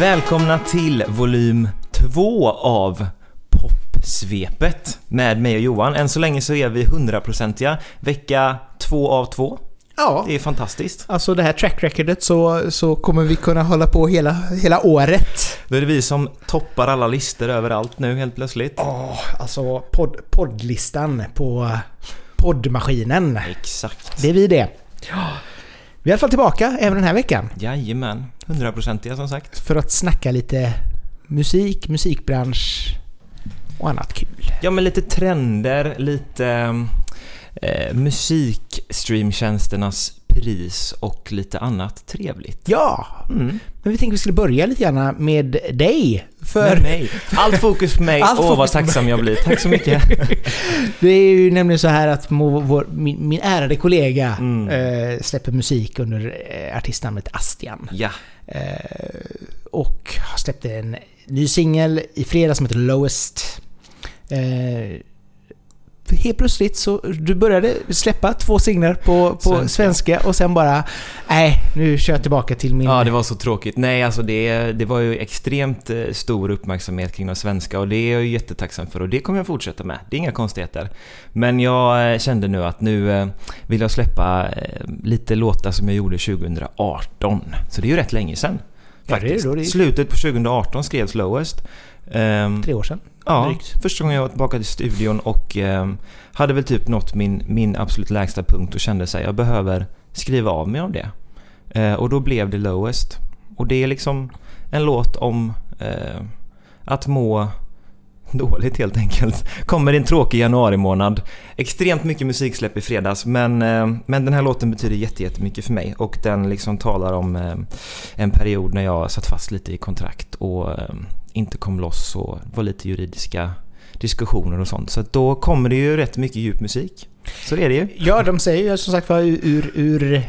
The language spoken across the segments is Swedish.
Välkomna till volym 2 av Popsvepet med mig och Johan. Än så länge så är vi hundraprocentiga. Vecka 2 av 2. Ja, Det är fantastiskt. alltså det här track recordet så, så kommer vi kunna hålla på hela, hela året. Då är det vi som toppar alla listor överallt nu helt plötsligt. Åh, alltså podd, poddlistan på poddmaskinen. Exakt. Det är vi det. Ja. Vi är i alla fall tillbaka även den här veckan Jajamän. Hundraprocentiga som sagt. för att snacka lite musik, musikbransch och annat kul. Ja men lite trender, lite eh, musikstreamtjänsternas pris och lite annat trevligt. Ja, Mm. men vi tänkte vi skulle börja lite grann med dig. För Med mig. Allt fokus på mig. Åh vad på mig. tacksam jag blir. Tack så mycket. det är ju nämligen så här att vår, min, min ärade kollega Mm. eh, släpper musik under eh, artistnamnet Astian. Ja. Eh, och har släppt en ny singel i fredags som heter Lowest. Eh, helt plötsligt så du började släppa två singlar på, på Svenska. svenska. och sen bara nej, nu kör jag tillbaka till min... Ja, det var så tråkigt. Nej, alltså det, det var ju extremt eh, stor uppmärksamhet kring de svenska och det är jag ju jättetacksam för och det kommer jag fortsätta med. Det är inga konstigheter. Men jag eh, kände nu att nu eh, vill jag släppa lite låtar som jag gjorde 2018. Så det är ju rätt länge sedan. Ja, det Faktiskt. då, det är- Slutet på 2018 skrevs Lowest. Ehm, Tre år sedan. Ja, drygt. första gången jag var tillbaka till studion och eh, hade väl typ nått min, min absolut lägsta punkt och kände sig jag behöver skriva av mig av det. Eh, och då blev det Lowest. Och det är liksom en låt om eh, att må dåligt helt enkelt. Kommer i en tråkig januari månad. Extremt mycket musiksläpp i fredags men, men den här låten betyder jätte- jättemycket för mig och den liksom talar om en period när jag satt fast lite i kontrakt och inte kom loss och var lite juridiska diskussioner och sånt. Så att då kommer det ju rätt mycket djup musik. Så det är det ju. Ja, de säger ju som sagt var ur, ur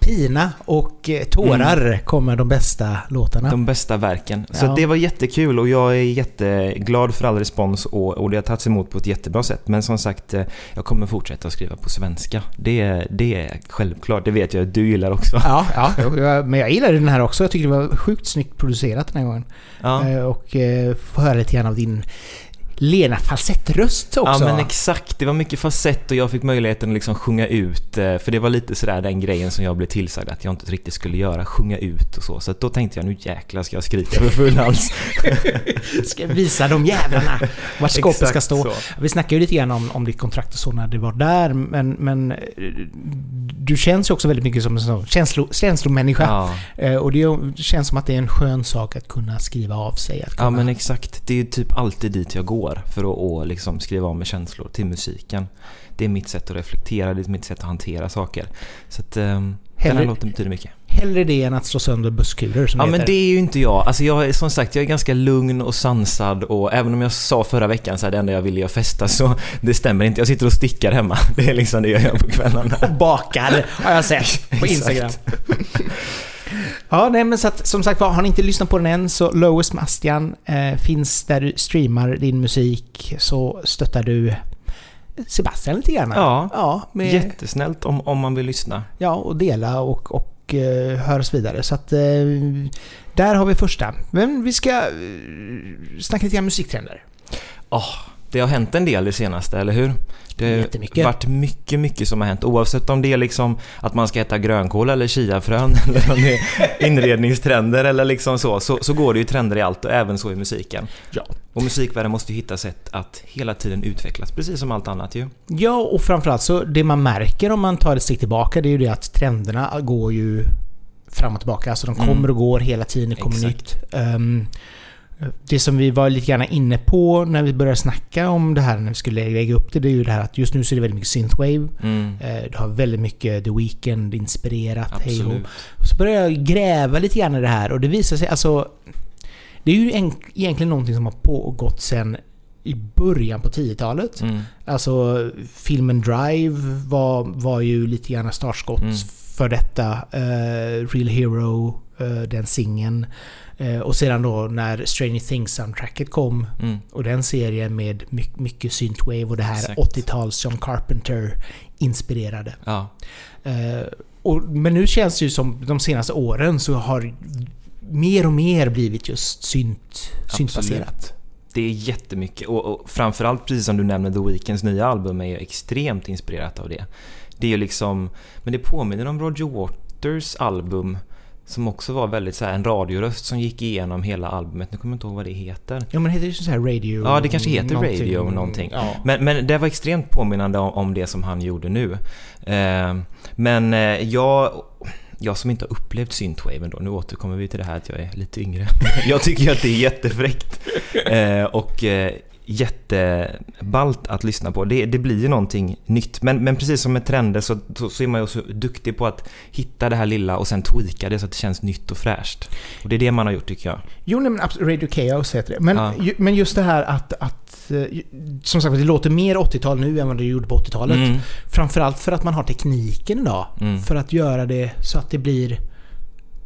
pina och eh, tårar kommer de bästa låtarna. De bästa verken. Så Ja. det var jättekul och jag är jätteglad för all respons och, och det har tagits emot på ett jättebra sätt. Men som sagt, eh, jag kommer fortsätta att skriva på svenska. Det, det är självklart, det vet jag att du gillar också. Ja, ja, jag- men jag gillade den här också. Jag tyckte det var sjukt snyggt producerat den här gången. Ja. Eh, Och få höra lite grann av din Lena falsettröst också. Ja men exakt, det var mycket facett och jag fick möjligheten att liksom sjunga ut. eh, För det var lite sådär den grejen som jag blev tillsagd att jag inte riktigt skulle göra, sjunga ut och så. Så då tänkte jag nu jäklar ska jag skrika för full hals. Ska visa de jävlarna vart skåpet ska stå. så. Vi snackade ju lite grann om, om ditt kontrakt och så när det var där, men, men eh, du känns ju också väldigt mycket som en sån känslo, känslomänniska. Ja. Eh, Och det känns som att det är en skön sak att kunna skriva av sig. Kunna, ja men exakt, det är typ alltid dit jag går för att, att liksom skriva av med känslor till musiken. Det är mitt sätt att reflektera, det är mitt sätt att hantera saker. Så att ehm, den här Hellre- låten betyder mycket. Hellre det än att slå sönder busskulor som Ja det men heter. det är ju inte jag. Alltså jag som sagt, jag är ganska lugn och sansad och även om jag sa förra veckan så här, det enda jag ville att festa så det stämmer inte. Jag sitter och stickar hemma. Det är liksom det jag gör på kvällarna. Och bakar har jag sett på. Instagram. ja, nej men så att, som sagt var, har ni inte lyssnat på den än så Lowest med Astian eh, finns där du streamar din musik så stöttar du Sebastian lite grann. Ja. ja, med, Jättesnällt om, om man vill lyssna. ja och dela och, och eh, höras vidare. Så att eh, där har vi första. Men vi ska eh, snacka lite grann musiktrender. Det har hänt en del det senaste, eller hur? Det har varit mycket, mycket som har hänt. Oavsett om det är liksom att man ska äta grönkål eller chiafrön eller om det är inredningstrender eller liksom så, så. Så går det ju trender i allt och även så i musiken. Ja. Och musikvärlden måste ju hitta sätt att hela tiden utvecklas, precis som allt annat ju. Ja, och framförallt så det man märker om man tar ett steg tillbaka det är ju det att trenderna går ju fram och tillbaka. Alltså de kommer Mm. och går hela tiden, det kommer Exakt. nytt. Ehm, det som vi var lite grann inne på när vi började snacka om det här när vi skulle lägga upp det, det är ju det här att just nu så är det väldigt mycket synthwave. Mm. Eh, Du har väldigt mycket The Weeknd inspirerat, hej och Absolut. och så började jag gräva lite grann i det här och det visar sig alltså... Det är ju en, egentligen någonting som har pågått sedan i början på 10-talet. Mm. Alltså filmen Drive var, var ju lite grann startskott Mm. för detta. Eh, Real Hero den singeln. Eh, och sedan då när Stranger Things-soundtracket kom Mm. och den serien med my- mycket synthwave och det här Exakt. 80-tals John Carpenter-inspirerade. Ja. Eh, och, men nu känns det ju som de senaste åren så har mer och mer blivit just synt, syntbaserat. Det är jättemycket och, och framförallt precis som du nämner The Weeknds nya album är ju extremt inspirerat av det. Det är ju liksom, men det påminner om Roger Waters album som också var väldigt så här, en radioröst som gick igenom hela albumet. Nu kommer jag inte ihåg vad det heter. Ja men heter det så här radio? Ja, det kanske heter någonting. radio någonting. Ja. Men, men det var extremt påminnande om, om det som han gjorde nu. Eh, men eh, jag, jag som inte har upplevt synthwaven då, nu återkommer vi till det här att jag är lite yngre. jag tycker ju att det är jättefräckt. Eh, och eh, jätteballt att lyssna på. Det, det blir ju någonting nytt. Men, men precis som med trender så, så, så är man ju också duktig på att hitta det här lilla och sen tweaka det så att det känns nytt och fräscht. Och det är det man har gjort tycker jag. Jo, nej, men absolut, Radio Chaos heter det. Men, Ja. ju, men just det här att, att eh, som sagt, det låter mer 80-tal nu än vad det gjorde på 80-talet. Mm, Framförallt för att man har tekniken idag. Mm. För att göra det så att det blir...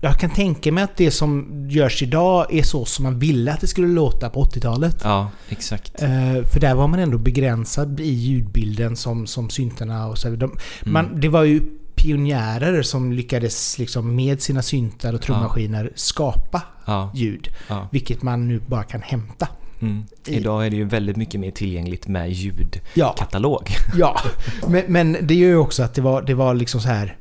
Jag kan tänka mig att det som görs idag är så som man ville att det skulle låta på 80-talet. ja, exakt. Eh, för där var man ändå begränsad i ljudbilden som, som syntarna och så. De, Mm. man, det var ju pionjärer som lyckades liksom med sina syntar och trummaskiner skapa Ja, ljud. ja. Vilket man nu bara kan hämta. Mm. Idag är det ju väldigt mycket mer tillgängligt med Ja, ljudkatalog. ja. Men, men det gör ju också att det var, det var liksom så här...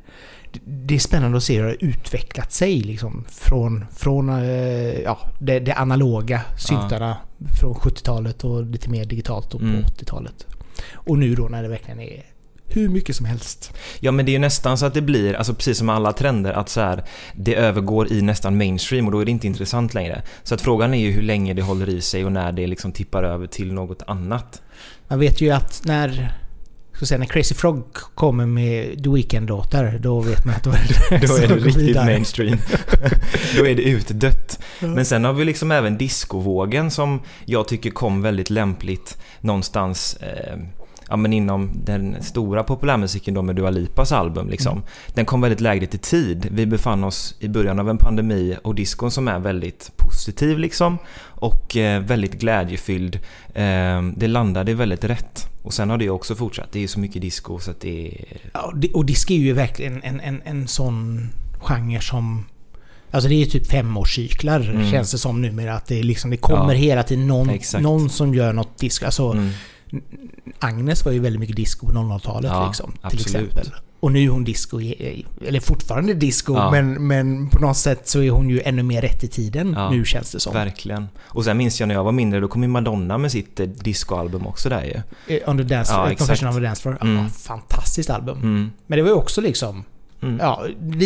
det- är spännande att se hur det har utvecklat sig liksom. Från, från eh, ja, det, det analoga syntarna från 70-talet och lite mer digitalt och på Mm. 80-talet. Och nu då när det verkligen är hur mycket som helst. Ja men det är ju nästan så att det blir, alltså precis som alla trender, att så här, det övergår i nästan mainstream och då är det inte intressant längre. Så att frågan är ju hur länge det håller i sig och när det liksom tippar över till något annat. Man vet ju att när... Jag säga, när Crazy Frog kommer med The Weeknd-låtar, då vet man att då är det, Då är det riktigt vidare. mainstream. då är det utdött. Men sen har vi liksom även discovågen som jag tycker kom väldigt lämpligt någonstans eh, ja, men inom den stora populärmusiken då med Dua Lipas album. Liksom. Mm. Den kom väldigt lägligt i tid. Vi befann oss i början av en pandemi och discon som är väldigt positiv liksom och eh, väldigt glädjefylld. Eh, det landade väldigt rätt. Och sen har det också fortsatt. Det är så mycket disco så att det är... Ja, och disco är ju verkligen en, en, en sån genre som... Alltså det är ju typ femårscyklar Mm. känns det som numera. Att det, liksom, det kommer Ja, hela tiden någon, någon som gör något disco. Alltså Mm, Agnes var ju väldigt mycket disco på 00-talet Ja, liksom. Till exempel. Och nu är hon disco, eller fortfarande disco, Ja. men, men på något sätt så är hon ju ännu mer rätt i tiden Ja, nu känns det som. Verkligen. Och sen minns jag när jag var mindre, då kom ju Madonna med sitt eh, discoalbum också där ju. Eh, On the dance, Ja, Confession of a Dance Floor. Mm. fantastiskt album. Mm. Men det var ju också liksom... Mm. Ja,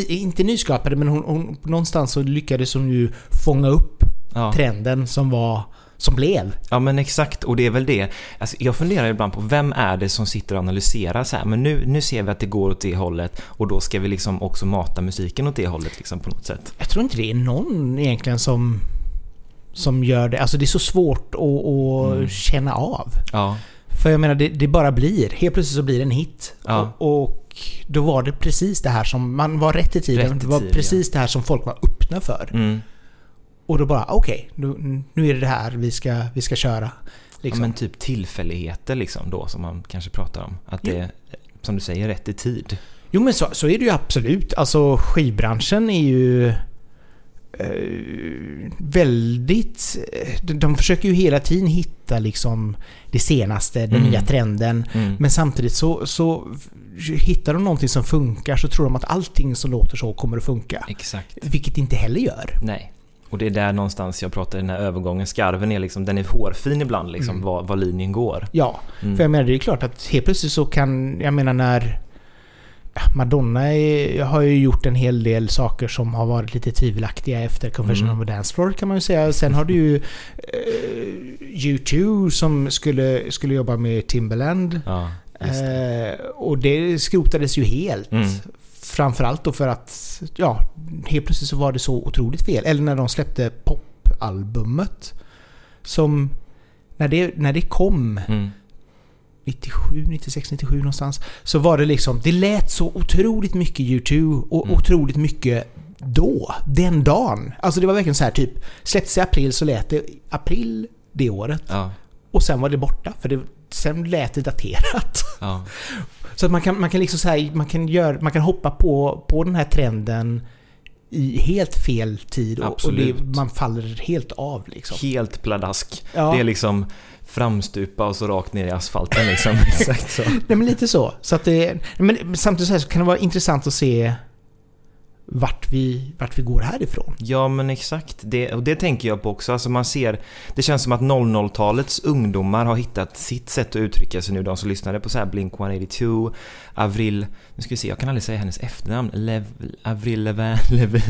inte nyskapade men hon, hon, någonstans så lyckades hon ju fånga upp Ja. trenden som var... Som blev. ja men exakt, och det är väl det. Alltså, jag funderar ibland på vem är det som sitter och analyserar så här, men nu, nu ser vi att det går åt det hållet och då ska vi liksom också mata musiken åt det hållet liksom på något sätt. Jag tror inte det är någon egentligen som... Som gör det. Alltså det är så svårt att, att Mm. känna av. Ja, För jag menar, det, det bara blir. Helt plötsligt så blir det en hit. Ja. Och, och då var det precis det här som... Man var rätt i tiden. Rätt i det var tid, precis det här som folk var öppna för. mm. Och då bara, okej, nu, nu är det det här vi ska, vi ska köra. ja Liksom. men typ tillfälligheter liksom då som man kanske pratar om. Att det är, som du säger, rätt i tid. Jo men så, så är det ju absolut. Alltså skivbranschen är ju... Eh, väldigt... De, de försöker ju hela tiden hitta liksom det senaste, den Mm. nya trenden. Mm. Men samtidigt så, så hittar de någonting som funkar så tror de att allting som låter så kommer att funka. Exakt. Vilket inte heller gör. Nej. Och det är där någonstans jag pratar, den här övergången, skarven är liksom, den är hårfin ibland liksom, Mm. var, var linjen går. Ja, Mm. för jag menar det är klart att helt plötsligt så kan... Jag menar när... Madonna är, har ju gjort en hel del saker som har varit lite tvivelaktiga efter Confession Mm. of a Dance Floor kan man ju säga. Sen har du ju eh, U2 som skulle, skulle jobba med Timberland. Ja, det. Eh, och det skrotades ju helt. Mm. Framförallt då för att, ja, helt plötsligt så var det så otroligt fel. Eller när de släppte popalbumet. Som, när det, när det kom, Mm. 97, 96, 97 någonstans. Så var det liksom, det lät så otroligt mycket U2 och Mm. otroligt mycket då, den dagen. Alltså det var verkligen så här typ, släpptes i april så lät det april det året. Ja. Och sen var det borta, för det, sen lät det daterat. Ja. Så att man kan, man kan liksom här, man kan, göra, man kan hoppa på, på den här trenden i helt fel tid och, och det, man faller helt av liksom. Helt pladask. Ja. Det är liksom framstupa och så rakt ner i asfalten liksom. Exakt så. Nej men lite så. så att det, men samtidigt så, här så kan det vara intressant att se vart vi, vart vi går härifrån. Ja men exakt, det, och det tänker jag på också. Alltså man ser, det känns som att 00-talets ungdomar har hittat sitt sätt att uttrycka sig nu. De som lyssnade på så här Blink-182, Avril, nu ska vi se, jag kan aldrig säga hennes efternamn. Lev, Avril Levin, Levin.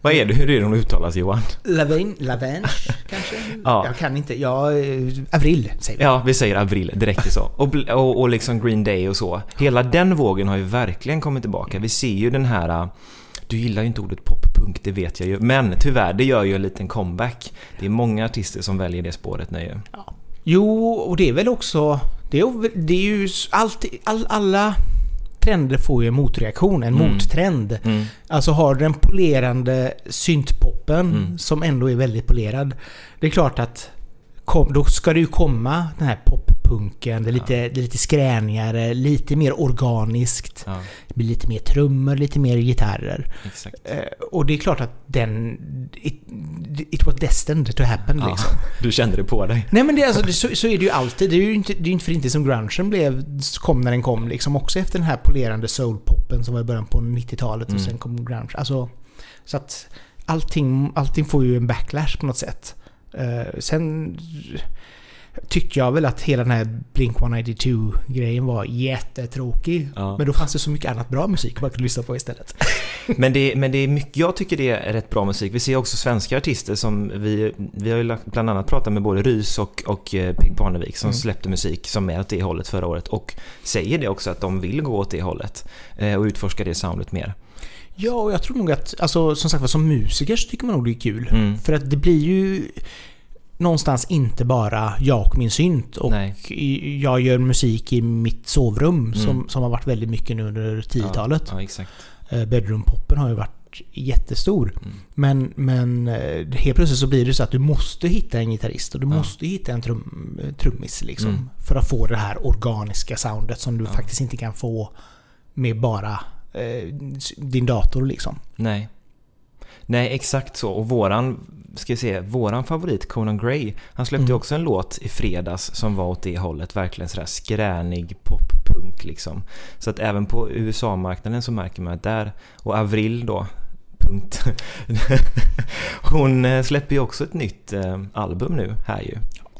Vad är det, hur är det hon uttalas Johan? Lavin, Lavange kanske? Ja. Jag kan inte. Ja, Avril säger vi. Ja, vi säger Avril direkt så. Och, och, och liksom Green Day och så. Hela den vågen har ju verkligen kommit tillbaka. Vi ser ju den här... Du gillar ju inte ordet poppunk, det vet jag ju. Men tyvärr, det gör ju en liten comeback. Det är många artister som väljer det spåret nu ju. Jo, och det är väl också... Det är, det är ju alltid... All, alla trender får ju en motreaktion, en Mm. mottrend. Mm. Alltså har du den polerande syntpoppen Mm. som ändå är väldigt polerad. Det är klart att kom, då ska det ju komma den här poppunken. Det är lite, det är lite skränigare, lite mer organiskt. Ja, Det blir lite mer trummor, lite mer gitarrer. Eh, och det är klart att den... It, it was destined to happen Ja, liksom. du kände det på dig. Nej men det, alltså, det, så, så är det ju alltid. Det är ju inte, det är inte för inte som grungen blev, kom när den kom liksom. Också efter den här polerande soulpoppen som var i början på 90-talet Mm. och sen kom grunge. Alltså, så att allting, allting får ju en backlash på något sätt. Eh, sen tyckte jag väl att hela den här Blink-182-grejen var jättetråkig. Ja. Men då fanns det så mycket annat bra musik man kunde lyssna på istället. Men det, men det är mycket, jag tycker det är rätt bra musik. Vi ser också svenska artister som vi, vi har ju bland annat pratat med både Rys och, och eh, Peg Parnevik som Mm. släppte musik som är åt det hållet förra året och säger det också att de vill gå åt det hållet eh, och utforska det soundet mer. Ja, och jag tror nog att, alltså som sagt var, som musiker så tycker man nog det är kul. Mm. För att det blir ju någonstans inte bara jag och min synt och Nej. jag gör musik i mitt sovrum Mm. som, som har varit väldigt mycket nu under 10-talet. Ja. Ja. Bedroom-poppen har ju varit jättestor. Mm. Men, men eh, helt plötsligt så blir det så att du måste hitta en gitarrist och du Ja. måste hitta en trum, trummis liksom. Mm. För att få det här organiska soundet som du faktiskt inte kan få med bara eh, din dator liksom. Nej. Nej, exakt så. Och våran, ska vi se, våran favorit Conan Gray, han släppte Mm. också en låt i fredags som var åt det hållet. Verkligen sådär skränig poppunk liksom. Så att även på USA-marknaden så märker man att där, och Avril då, punkt. hon eh, släpper ju också ett nytt eh, album nu här ju.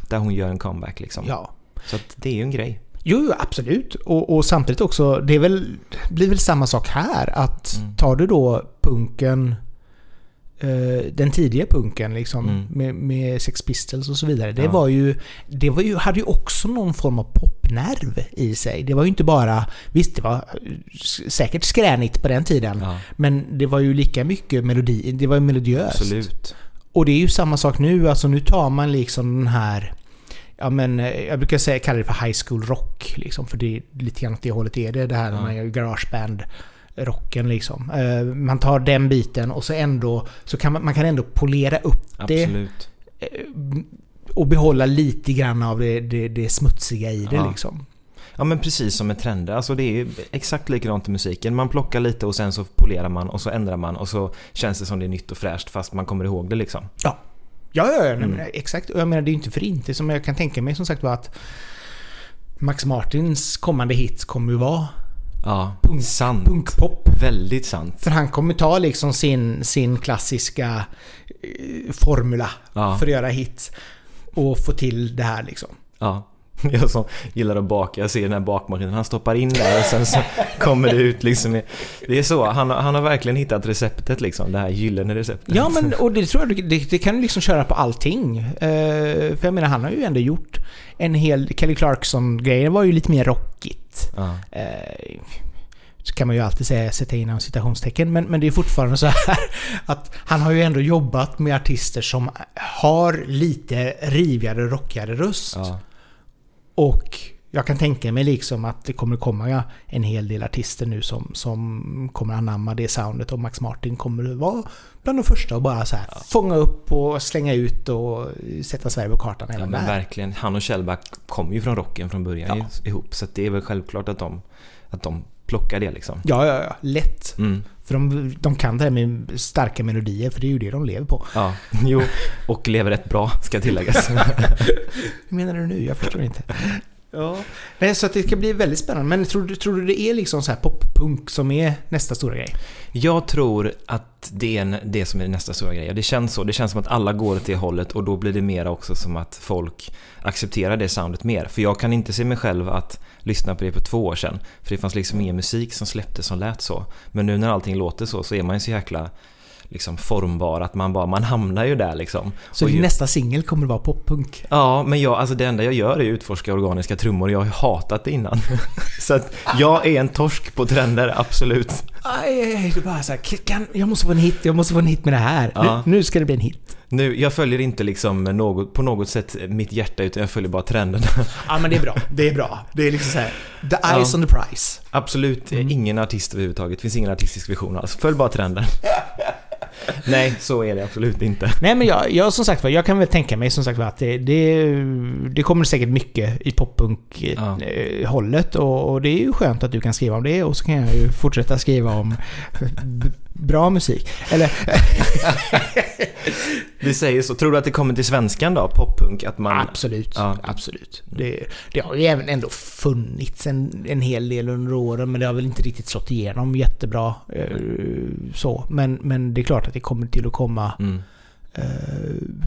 Där hon gör en comeback liksom. Ja. Så att det är ju en grej. Jo, absolut. Och, och samtidigt också, det är väl, blir väl samma sak här. Att Mm. tar du då punken, eh, den tidiga punken liksom, Mm. med, med Sex Pistols och så vidare. Det Ja. var ju, det var ju, hade ju också någon form av popnerv i sig. Det var ju inte bara, visst det var eh, säkert skränigt på den tiden. Ja, Men det var ju lika mycket melodi, det var ju melodiöst. absolut. Och det är ju samma sak nu, alltså nu tar man liksom den här Ja men eh, jag brukar säga, kalla det för high school rock liksom, för det är lite grann åt det hållet är det. Det här när Ja. man gör garageband rocken liksom. Eh, Man tar den biten och så ändå så kan man, man kan ändå polera upp det Absolut. eh, och behålla lite grann av det, det, det smutsiga i det Ja. liksom. Ja men precis som med trender. Alltså det är ju exakt likadant i musiken. Man plockar lite och sen så polerar man och så ändrar man och så känns det som det är nytt och fräscht fast man kommer ihåg det liksom. Ja, ja, ja nej, Mm. exakt. Och jag menar det är ju inte för inte som jag kan tänka mig som sagt var att Max Martins kommande hits kommer ju vara Ja, Punk- sant. punkpop. Väldigt sant. För han kommer ta liksom sin, sin klassiska eh, formula Ja, för att göra hits. Och få till det här liksom. ja. Jag som gillar att baka, jag ser den här bakmaskinen, han stoppar in där och sen så kommer det ut liksom. Det är så, han, har- han har verkligen hittat receptet liksom, det här gyllene receptet. Ja men och det tror jag det, det kan du liksom köra på allting. Eh, för jag menar han har ju ändå gjort en hel... Kelly Clarkson-grejen var ju lite mer rockigt. Ja, Eh, så kan man ju alltid säga, sätta inom citationstecken, men, men det är fortfarande så här att han har ju ändå jobbat med artister som har lite rivigare, rockigare röst. ja, Och jag kan tänka mig liksom att det kommer komma en hel del artister nu som, som kommer anamma det soundet och Max Martin kommer vara bland de första och bara så här ja. fånga upp och slänga ut och sätta Sverige på kartan ja, men där. verkligen. Han och Kjellback kom ju från rocken från början ja. ihop så det är väl självklart att de, att de plockar det liksom. Ja, ja, ja. Lätt. Mm. För de, de kan det här med starka melodier, för det är ju det de lever på. Ja, jo. Och lever rätt bra, ska tilläggas. Hur menar du nu? Jag förstår inte. Ja. Nej, så att det ska bli väldigt spännande. Men tror du, tror du det är liksom så här poppunk som är nästa stora grej? Jag tror att det är det som är nästa stora grej. Det känns så. Det känns som att alla går åt det hållet och då blir det mer också som att folk accepterar det soundet mer. För jag kan inte se mig själv att lyssna på det för två år sedan. För det fanns liksom ingen musik som släpptes som lät så. Men nu när allting låter så så är man ju så jäkla liksom formbar, att man bara, man hamnar ju där liksom. Så din nästa singel kommer att vara poppunk? Ja, men jag, alltså det enda jag gör är att utforska organiska trummor, jag har hatat det innan. så att jag är en torsk på trender, absolut. Aj, aj, du bara så här, kan, jag måste få en hit, jag måste få en hit med det här. Ja. Nu, nu, ska det bli en hit. Nu, jag följer inte liksom något, på något sätt mitt hjärta utan jag följer bara trenden. ja men det är bra, det är bra. Det är liksom så här, the eyes ja. on the prize. Absolut, mm. ingen artist överhuvudtaget. Det finns ingen artistisk vision alls. Följ bara trenden. Nej, så är det absolut inte. Nej, men jag, jag som sagt jag kan väl tänka mig som sagt att det, det, det kommer säkert mycket i poppunk-hållet. Ja. Och, och, det är ju skönt att du kan skriva om det och så kan jag ju fortsätta skriva om bra musik. Eller... Vi säger så. Tror du att det kommer till svenskan då, poppunk? Att man... Absolut, ja. absolut. Det, det har ju även ändå funnits en, en hel del under åren, men det har väl inte riktigt slått igenom jättebra. Eh, så. Men, men det är klart att det kommer till att komma mm. eh,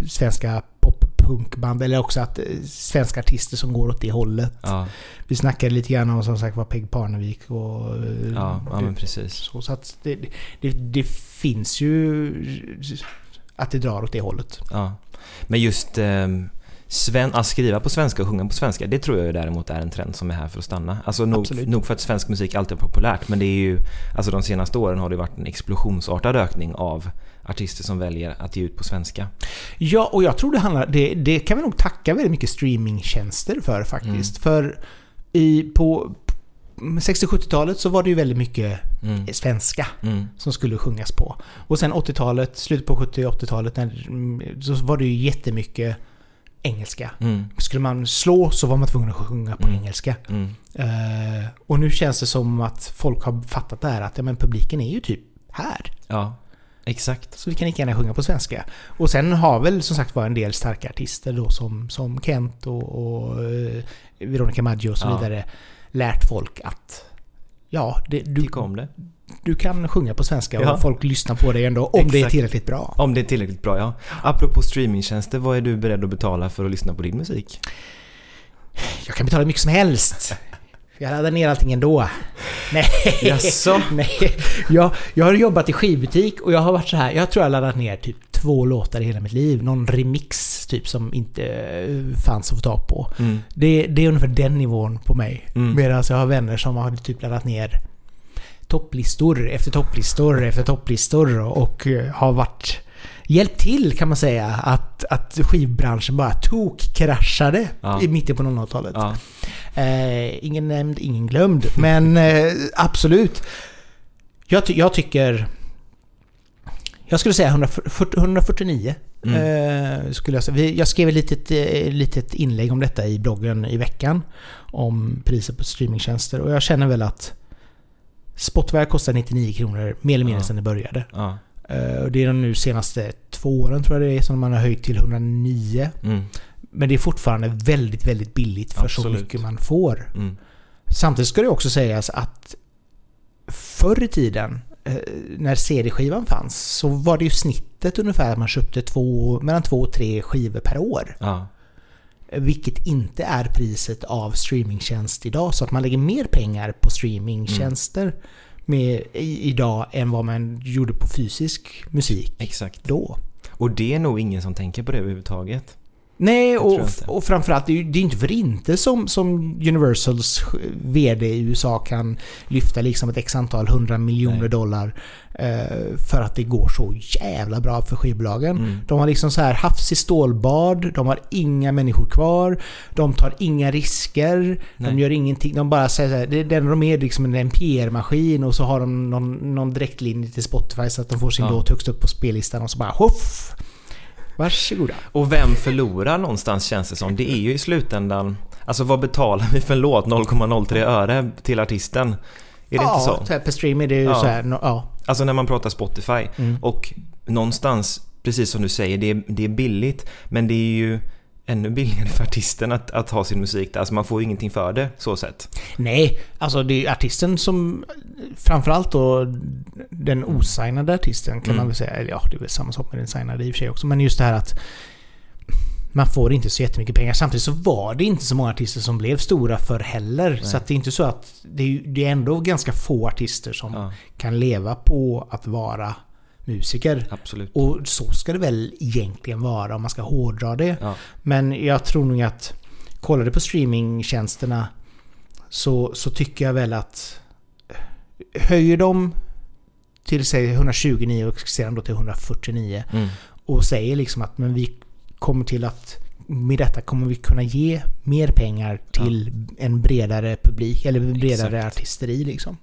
svenska poppunkband, eller också att eh, svenska artister som går åt det hållet. Ja. Vi snackade lite grann om som sagt var Peg Parnevik och... Eh, ja, ja men precis. Så, så att det, det, det finns ju att det drar åt det hållet. Ja. Men just eh, sven, att skriva på svenska och sjunga på svenska, det tror jag däremot är en trend som är här för att stanna. Alltså nog, nog för att svensk musik alltid är populärt, men det är ju, alltså de senaste åren har det varit en explosionsartad ökning av artister som väljer att ge ut på svenska. Ja, och jag tror det handlar, det, det kan vi nog tacka väldigt mycket streamingtjänster för faktiskt. Mm. För i, på, 60-70-talet så var det ju väldigt mycket mm. svenska mm. som skulle sjungas på. Och sen 80-talet, slutet på 70 80-talet, så var det ju jättemycket engelska. Mm. Skulle man slå så var man tvungen att sjunga på mm. engelska. Uh, och nu känns det som att folk har fattat det här att ja, men publiken är ju typ här. Ja, exakt. Så vi kan lika gärna sjunga på svenska. Och sen har väl som sagt var en del starka artister då som, som Kent och, och uh, Veronica Maggio och så ja. vidare lärt folk att ja, det, du, det. du kan sjunga på svenska ja. och folk lyssnar på dig ändå om Exakt. det är tillräckligt bra. Om det är tillräckligt bra, ja. Apropå streamingtjänster, vad är du beredd att betala för att lyssna på din musik? Jag kan betala mycket som helst. Jag laddar ner allting ändå. Nej. Jaså? Nej. Jag, jag har jobbat i skivbutik och jag har varit så här. Jag tror jag laddat ner typ två låtar i hela mitt liv. Någon remix typ som inte eh, fanns att få tag på. Mm. Det, det, är ungefär den nivån på mig. Mm. Medan jag har vänner som har typ laddat ner topplistor efter topplistor efter topplistor och eh, har varit hjälpt till kan man säga att, att skivbranschen bara tok-kraschade ja. i mitten på 00-talet. Ja. Eh, ingen nämnd, ingen glömd. Men eh, absolut. Jag, ty jag, tycker... Jag skulle säga 140, 149. Mm. Eh, skulle jag, säga. jag skrev ett litet, eh, litet inlägg om detta i bloggen i veckan. Om priser på streamingtjänster. Och jag känner väl att Spotify kostar 99 kronor mer eller mindre ja. sedan det började. Ja. Eh, det är de nu senaste två åren tror jag det är som man har höjt till 109. Mm. Men det är fortfarande väldigt, väldigt billigt för Absolut. så mycket man får. Mm. Samtidigt ska det också sägas att förr i tiden eh, när CD-skivan fanns så var det ju snittet ungefär att man köpte två, mellan två och tre skivor per år. Ja. Vilket inte är priset av streamingtjänst idag. Så att man lägger mer pengar på streamingtjänster mm. Med, i, idag än vad man gjorde på fysisk musik Exakt. då. Och det är nog ingen som tänker på det överhuvudtaget. Nej, och, och framförallt, det är ju det är inte för inte som, som Universals VD i USA kan lyfta liksom ett x antal hundra miljoner Nej. dollar eh, för att det går så jävla bra för skivbolagen. Mm. De har liksom så här havs i stålbad, de har inga människor kvar, de tar inga risker, de Nej. gör ingenting. De bara säger så här, det, enda de är liksom en PR-maskin och så har de någon, någon direktlinje till Spotify så att de får sin Ja. låt högst upp på spellistan och så bara hoff! Varsågoda. Och vem förlorar någonstans känns det som? Det är ju i slutändan... Alltså vad betalar vi för en låt? 0,03 öre till artisten? Är det ja, inte så? så här, per stream är det ju Ja. så här, no, ja. Alltså när man pratar Spotify. Mm. Och någonstans, precis som du säger, det är, det är billigt. Men det är ju ännu billigare för artisten att, att ha sin musik där. Alltså man får ju ingenting för det, så sett. Nej, alltså det är artisten som... Framförallt då den osignade artisten kan Mm. man väl säga. Eller ja, det är väl samma sak med den signade i och för sig också. Men just det här att man får inte så jättemycket pengar. Samtidigt så var det inte så många artister som blev stora för heller. Nej. Så det är inte så att... Det är, det är ändå ganska få artister som Ja, kan leva på att vara musiker. absolut. Och så ska det väl egentligen vara om man ska hårdra det. Ja. Men jag tror nog att kollar du på streamingtjänsterna så, så tycker jag väl att höjer de till säg 129 och sedan då till 149 Mm. och säger liksom att men vi kommer till att med detta kommer vi kunna ge mer pengar till en bredare publik eller bredare Exakt. artisteri liksom.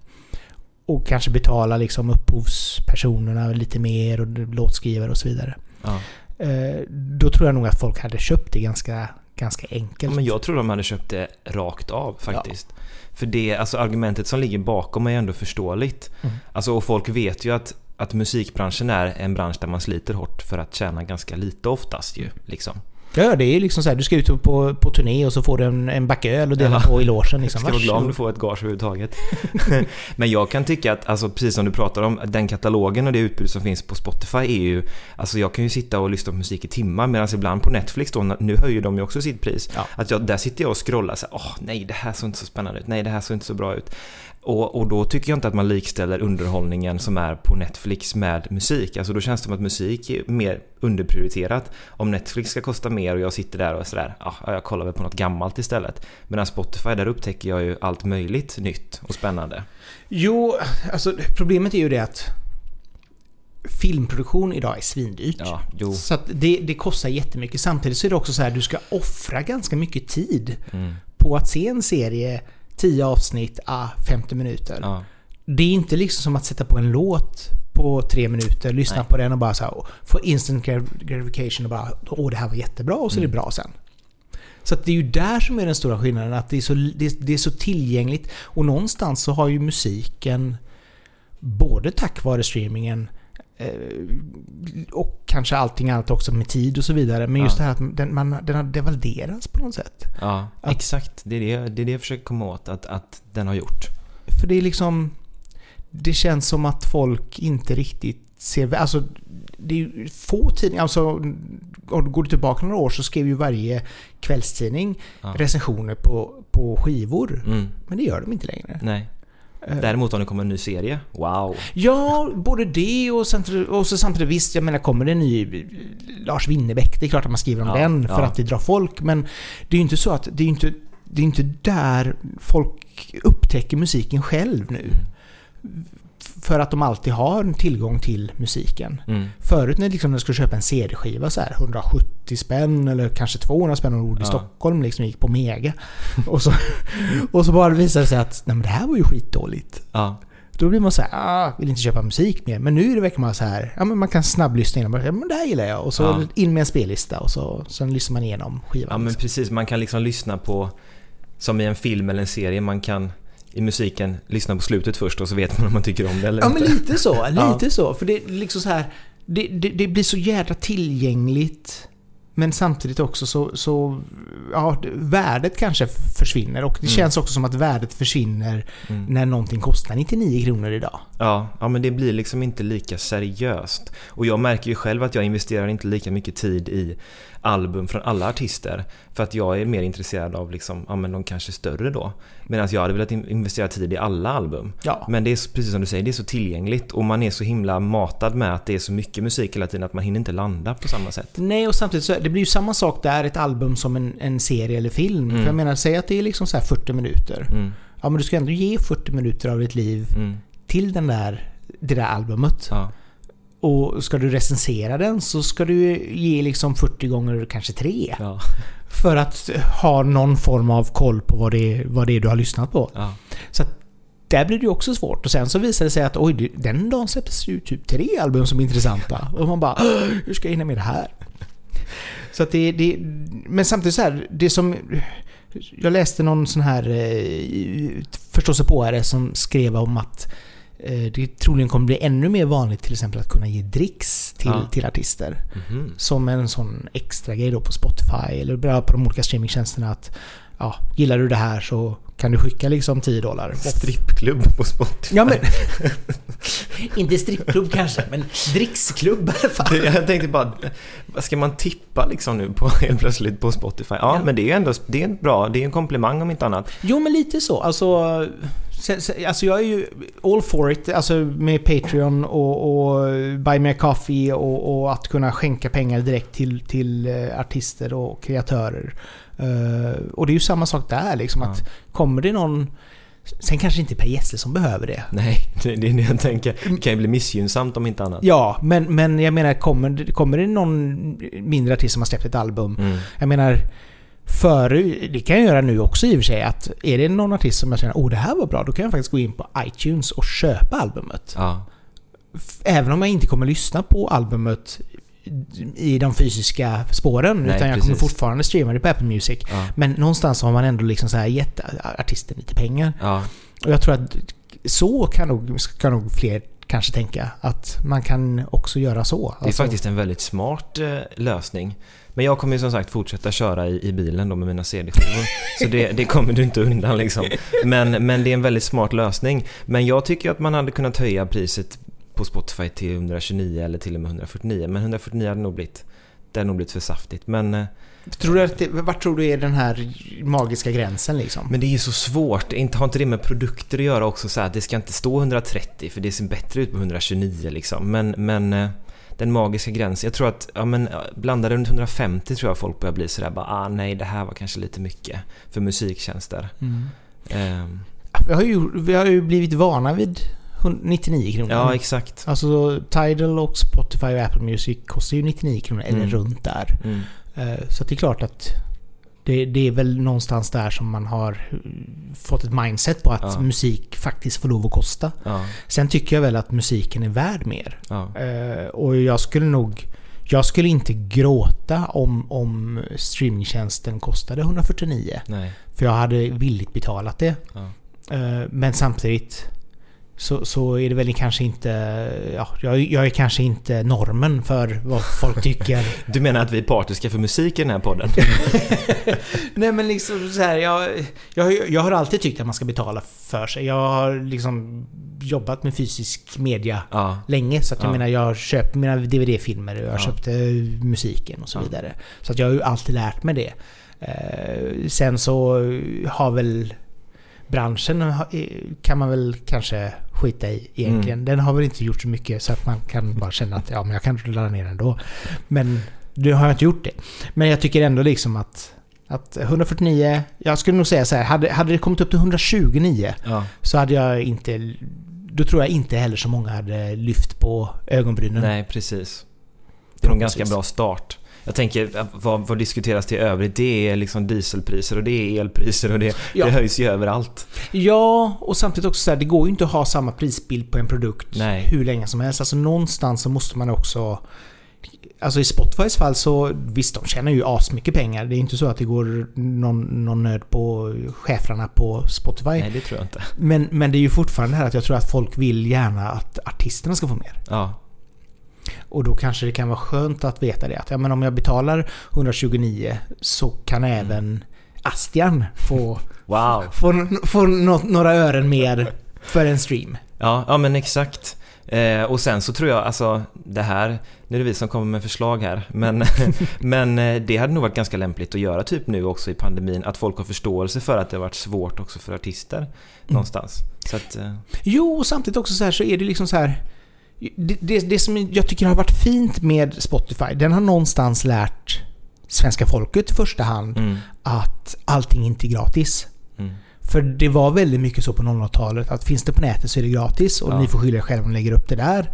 Och kanske betala liksom upphovspersonerna lite mer och låtskrivare och så vidare. Ja. Eh, då tror jag nog att folk hade köpt det ganska, ganska Ja, enkelt. men jag tror de hade köpt det rakt av faktiskt. För det, alltså argumentet som ligger bakom är ändå förståeligt. Mm. Alltså, och folk vet ju att, att musikbranschen är en bransch där man sliter hårt för att tjäna ganska lite oftast ju. Liksom. Ja, det är liksom så här, du ska ut på, på turné och så får du en, en back öl och dela Ja. på i logen. Liksom. Ska vara glad om du får ett gage överhuvudtaget. Men jag kan tycka att, alltså, precis som du pratar om, den katalogen och det utbud som finns på Spotify är ju... Alltså jag kan ju sitta och lyssna på musik i timmar medan ibland på Netflix då, nu höjer de ju också sitt pris. Ja. Att jag, där sitter jag och scrollar så här, åh nej det här såg inte så spännande ut, nej det här såg inte så bra ut. Och, och då tycker jag inte att man likställer underhållningen som är på Netflix med musik. Alltså då känns det som att musik är mer underprioriterat. Om Netflix ska kosta mer och jag sitter där och sådär, ja jag kollar väl på något gammalt istället. Medan Spotify, där upptäcker jag ju allt möjligt nytt och spännande. Jo, alltså problemet är ju det att filmproduktion idag är svindyrt. Ja. Så att det, det kostar jättemycket. Samtidigt så är det också så här, du ska offra ganska mycket tid Mm, på att se en serie, 10 avsnitt, ah, 50 minuter. ja, Det är inte liksom som att sätta på en låt på tre minuter, lyssna Nej. på den och bara så här, få instant grat- gratification och bara åh det här var jättebra och så är Mm. det bra sen. Så det är ju där som är den stora skillnaden, att det är, så, det, det är så tillgängligt. Och någonstans så har ju musiken, både tack vare streamingen eh, och kanske allting annat också med tid och så vidare. Men just Ja. det här att den, man, den har devalderats på något sätt. ja Att- exakt. Det är det, det är det jag försöker komma åt att, att den har gjort. För det är liksom... Det känns som att folk inte riktigt ser... Alltså, det är ju få tidningar... Alltså, om du går tillbaka några år så skrev ju varje kvällstidning Ja. recensioner på, på skivor. Mm, Men det gör de inte längre. nej. Eh, Däremot om det kommer en ny serie, wow. Ja, både det och, och så samtidigt visst, jag menar kommer det en ny eh, Lars Winnerbäck, det är klart att man skriver om Ja, den för ja. att det drar folk. Men det är ju inte så att det är inte, det är inte där folk upptäcker musiken själv nu. För att de alltid har tillgång till musiken. Mm. Förut när liksom, jag skulle köpa en CD-skiva så här 170 spänn eller kanske 200 spänn om du bodde i Ja. Stockholm liksom gick på Mega. och, så, och så bara visade det sig att nej, men det här var ju skitdåligt. Ja, Då blir man så här, ah, vill inte köpa musik mer. Men nu är det verkligen man så här, ja men man kan snabblyssna igenom. Ja, men det här gillar jag. Och så Ja. in med en spellista och så sen lyssnar man igenom skivan. ja men liksom. precis. Man kan liksom lyssna på, som i en film eller en serie, man kan i musiken lyssna på slutet först och så vet man om man tycker om det eller Ja inte. men lite så, Ja. lite så. För det är liksom så här, det, det, det blir så jädra tillgängligt. Men samtidigt också så, så ja, värdet kanske försvinner. Och det Mm. känns också som att värdet försvinner Mm. när någonting kostar 99 kronor idag. Ja, ja, men det blir liksom inte lika seriöst. Och jag märker ju själv att jag investerar inte lika mycket tid i album från alla artister. För att jag är mer intresserad av liksom, ja, men de kanske större då. Medan jag hade velat investera tid i alla album. Ja. Men det är precis som du säger, det är så tillgängligt och man är så himla matad med att det är så mycket musik hela tiden att man hinner inte landa på samma sätt. Nej, och samtidigt så det blir ju samma sak där, ett album som en, en serie eller film. Mm. För jag menar, säg att det är liksom så här 40 minuter. Mm, Ja, men du ska ändå ge 40 minuter av ditt liv mm, till den där, det där albumet. ja, Och ska du recensera den så ska du ge liksom 40 gånger kanske 3. ja, För att ha någon form av koll på vad det, vad det är du har lyssnat på. ja, Så att där blir det ju också svårt. Och sen så visar det sig att oj, den dagen släpptes ju typ tre album som är intressanta. Och man bara "Åh, hur ska jag hinna med det här? Så att det, det... Men samtidigt så här, det som... Jag läste någon sån här eh, förståsigpåare som skrev om att det troligen kommer bli ännu mer vanligt till exempel att kunna ge dricks till, Ja. till artister. mhm, Som en sån extra grej då på Spotify eller på de olika streamingtjänsterna att ja, gillar du det här så kan du skicka liksom 10 dollar. Strippklubb på Spotify. Ja men... inte strippklubb kanske, men dricksklubb i alla fall. Jag tänkte bara, vad ska man tippa liksom nu på helt plötsligt på Spotify? Ja, Ja. men det är ju ändå det är bra, det är en komplimang om inte annat. Jo men lite så. Alltså, alltså jag är ju all for it. Alltså med Patreon och, och Buy Me A Coffee och, och att kunna skänka pengar direkt till, till eh, artister och kreatörer. Eh, och det är ju samma sak där liksom. Ja. Att kommer det någon... Sen kanske inte Per Gessle som behöver det. Nej, det, är det jag tänker. Det kan ju bli missgynnsamt om inte annat. Ja, men, men jag menar kommer, kommer det någon mindre artist som har släppt ett album Mm. Jag menar, före, det kan jag göra nu också i och för sig, att är det någon artist som jag känner oh det här var bra, då kan jag faktiskt gå in på iTunes och köpa albumet. Ja, Även om jag inte kommer lyssna på albumet i de fysiska spåren, Nej, utan jag precis. kommer fortfarande streama det på Apple Music. ja, Men någonstans har man ändå liksom så här gett artisten lite pengar. ja. Och jag tror att så kan nog, kan nog fler kanske tänka. Att man kan också göra så. Det är Alltså- faktiskt en väldigt smart eh, lösning. Men jag kommer ju som sagt fortsätta köra i, i bilen då med mina CD-skivor. så det, det kommer du inte undan liksom. Men, men det är en väldigt smart lösning. Men jag tycker att man hade kunnat höja priset på Spotify till 129 eller till och med 149. Men 149 hade nog blivit, det hade nog blivit för saftigt. Men, eh, Tror du att det, vart tror du är den här magiska gränsen liksom? men det är ju så svårt. Inte, har inte det med produkter att göra också? Så här, det ska inte stå 130 för det ser bättre ut på 129 liksom. Men, men eh, den magiska gränsen. Jag tror att, ja men blandade runt 150 tror jag folk börjar bli sådär bara, ah nej det här var kanske lite mycket för musiktjänster. Mm. Ehm, Vi har, ju, vi har ju blivit vana vid 99 kronor. ja exakt. Alltså Tidal och Spotify och Apple Music kostar ju 99 kronor, eller Mm. runt där. Mm. Eh, Så det är klart att det, det är väl någonstans där som man har eh, fått ett mindset på att Ja. musik faktiskt får lov att kosta. Ja, Sen tycker jag väl att musiken är värd mer. ja, Eh, Och jag skulle nog... Jag skulle inte gråta om, om streamingtjänsten kostade 149. nej. För jag hade villigt betalat det. Eh, Men samtidigt så, så är det väl kanske inte... Ja, jag, jag är kanske inte normen för vad folk tycker. Du menar att vi är partiska för musik i den här podden? Nej men liksom så här, jag, jag, jag har alltid tyckt att man ska betala för sig. Jag har liksom jobbat med fysisk media Ja, länge. Så att jag Ja. menar, jag köper mina DVD-filmer och jag Ja. köpte musiken och så vidare. Så att jag har ju alltid lärt mig det. Eh, sen så har väl branschen kan man väl kanske skita i egentligen. Mm. Den har väl inte gjort så mycket så att man kan bara känna att ja, men jag kan ladda ner den ändå. Men nu har jag inte gjort det. Men jag tycker ändå liksom att att 149, jag skulle nog säga så här, hade, hade det kommit upp till 129 ja, så hade jag inte... Då tror jag inte heller så många hade lyft på ögonbrynen. nej precis. Det är nog en ganska bra start. Jag tänker, vad, vad diskuteras till övrigt? Det är liksom dieselpriser och det är elpriser och det, Ja. det höjs ju överallt. Ja, och samtidigt också så här, det går ju inte att ha samma prisbild på en produkt Nej. hur länge som helst. Alltså någonstans så måste man också... Alltså i Spotifys fall så visst, de tjänar ju asmycket pengar. Det är inte så att det går någon, någon nöd på cheferna på Spotify. Nej, det tror jag inte. Men, men det är ju fortfarande det här att jag tror att folk vill gärna att artisterna ska få mer. Ja, Och då kanske det kan vara skönt att veta det. Att ja, men om jag betalar 129 så kan Mm. även Astian få, wow. få, få nå- några ören mer för en stream. Ja, ja men exakt. Eh, och sen så tror jag, alltså det här, nu är det vi som kommer med förslag här, men, men eh, det hade nog varit ganska lämpligt att göra typ nu också i pandemin, att folk har förståelse för att det har varit svårt också för artister mm. någonstans. Så att, eh. Jo, och samtidigt också så här så är det liksom så här det, det, det som jag tycker har varit fint med Spotify, den har någonstans lärt svenska folket i första hand mm. att allting inte är gratis. Mm. För det var väldigt mycket så på 00-talet att finns det på nätet så är det gratis och ja. ni får skylla er själva om ni lägger upp det där.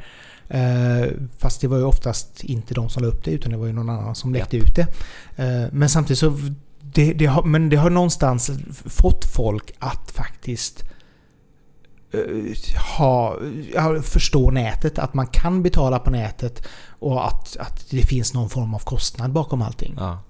Uh, fast det var ju oftast inte de som la upp det utan det var ju någon annan som läckte ut det. Uh, men samtidigt så det, det, har, men det har någonstans fått folk att faktiskt ha, förstå nätet. Att man kan betala på nätet och att, att det finns någon form av kostnad bakom allting. Ja.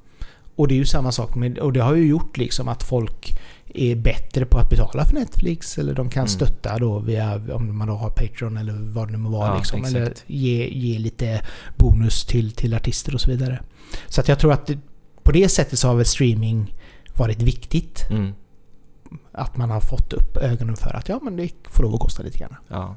Och det är ju samma sak med, och det har ju gjort liksom att folk är bättre på att betala för Netflix eller de kan mm. stötta då via, om man då har Patreon eller vad det nu må vara. Ja, liksom, eller ge, ge lite bonus till, till artister och så vidare. Så att jag tror att det, på det sättet så har väl streaming varit viktigt. Mm att man har fått upp ögonen för att ja, men det får lov att kosta lite grann. Ja.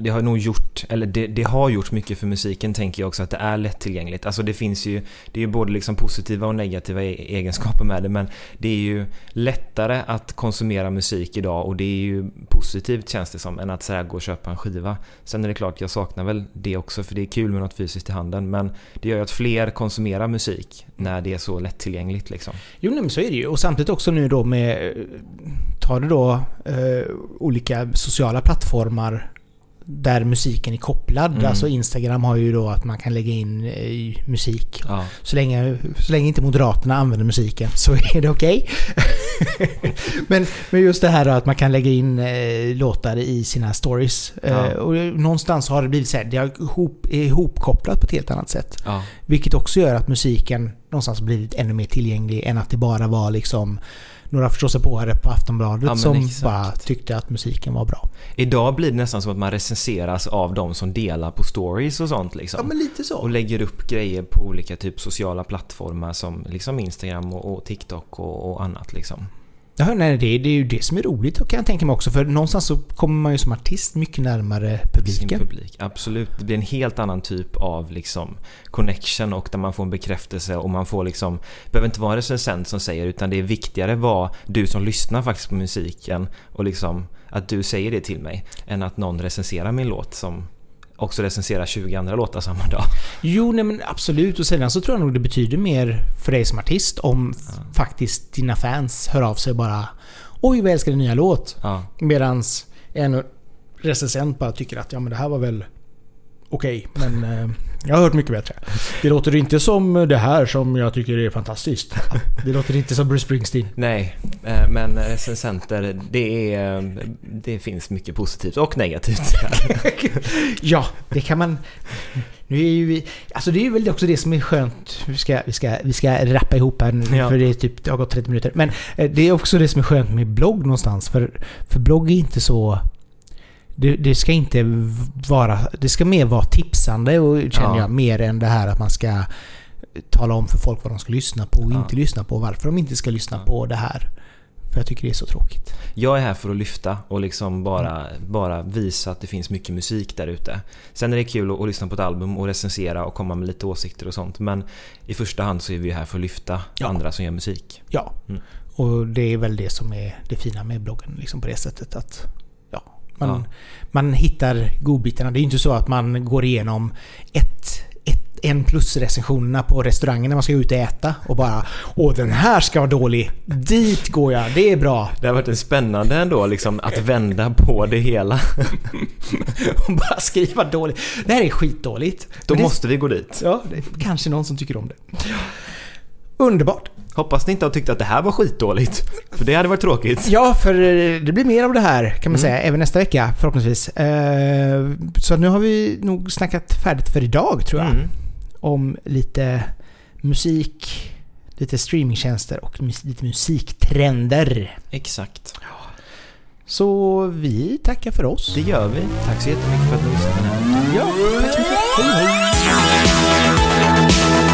Det har nog gjort, eller det, det, har gjort mycket för musiken tänker jag också, att det är lättillgängligt. Alltså det finns ju, det är ju både liksom positiva och negativa e-, egenskaper med det, men det är ju lättare att konsumera musik idag och det är ju positivt känns det som, än att här gå och köpa en skiva. Sen är det klart, jag saknar väl det också, för det är kul med något fysiskt i handen, men det gör ju att fler konsumerar musik när det är så lättillgängligt liksom. Jo, men så är det ju. Och samtidigt också nu då med tar du då eh, olika sociala plattformar där musiken är kopplad. Mm. Alltså Instagram har ju då att man kan lägga in eh, musik. Ja. Så, länge, så länge inte Moderaterna använder musiken så är det okej. Okay. men, men just det här då att man kan lägga in eh, låtar i sina stories. Eh, ja. Eh, och någonstans har det blivit så här, det ihop, är ihopkopplat på ett helt annat sätt. Ja. Vilket också gör att musiken någonstans blivit ännu mer tillgänglig än att det bara var liksom några förståsigpåare på Aftonbladet ja, som exakt. bara tyckte att musiken var bra. Idag blir det nästan som att man recenseras av de som delar på stories och sånt. Liksom. Ja, men lite så. Och lägger upp grejer på olika typ sociala plattformar som liksom Instagram och, och TikTok och, och annat. Liksom. Ja, nej, det, det är ju det som är roligt kan jag tänka mig också. För någonstans så kommer man ju som artist mycket närmare publiken. publik. Absolut. Det blir en helt annan typ av liksom connection och där man får en bekräftelse och man får liksom... Det behöver inte vara en recensent som säger utan det är viktigare vad du som lyssnar faktiskt på musiken och liksom att du säger det till mig än att någon recenserar min låt som också recensera 20 andra låtar samma dag. Jo, nej men absolut. Och sedan så tror jag nog det betyder mer för dig som artist om ja. faktiskt dina fans hör av sig och bara Oj, vad älskar din nya låt. Ja. Medans en recensent bara tycker att ja men det här var väl okej, okay, men eh, jag har hört mycket bättre. Det låter inte som det här som jag tycker är fantastiskt. Det låter inte som Bruce Springsteen. Nej, eh, men recensenter, det, är, det finns mycket positivt och negativt. ja, det kan man... Nu är ju alltså det är väl också det som är skönt. Vi ska, vi ska, vi ska rappa ihop här nu ja. för det, är typ, det har gått 30 minuter. Men eh, det är också det som är skönt med blogg någonstans. För, för blogg är inte så det, det, ska inte vara... Det ska mer vara tipsande och känner ja. jag, mer än det här att man ska tala om för folk vad de ska lyssna på och ja. inte lyssna på. Varför de inte ska lyssna ja. på det här. För jag tycker det är så tråkigt. Jag är här för att lyfta och liksom bara, mm. bara visa att det finns mycket musik där ute. Sen är det kul att, att, lyssna på ett album och recensera och komma med lite åsikter och sånt. Men i första hand så är vi här för att lyfta andra som gör musik. Ja, mm. och det är väl det som är det fina med bloggen. Liksom på det sättet att man, ja. man hittar godbitarna. Det är ju inte så att man går igenom ett, en plus-recensionerna på restaurangen när man ska ut och äta och bara Åh den här ska vara dålig! Dit går jag, det är bra! Det har varit en spännande ändå liksom att vända på det hela. och bara skriva dåligt. Det här är skitdåligt. Då måste vi gå dit. Ja, det är kanske någon som tycker om det. Underbart! Hoppas ni inte har tyckt att det här var skitdåligt. För det hade varit tråkigt. Ja, för eh, det blir mer av det här kan man mm. säga, även nästa vecka förhoppningsvis. Eh, så nu har vi nog snackat färdigt för idag tror jag. Mm. Om lite musik, lite streamingtjänster och lite musiktrender. Exakt. Så vi tackar för oss. Det gör vi. Tack så jättemycket för att ni lyssnade. Ja, tack så mycket. Hej hej!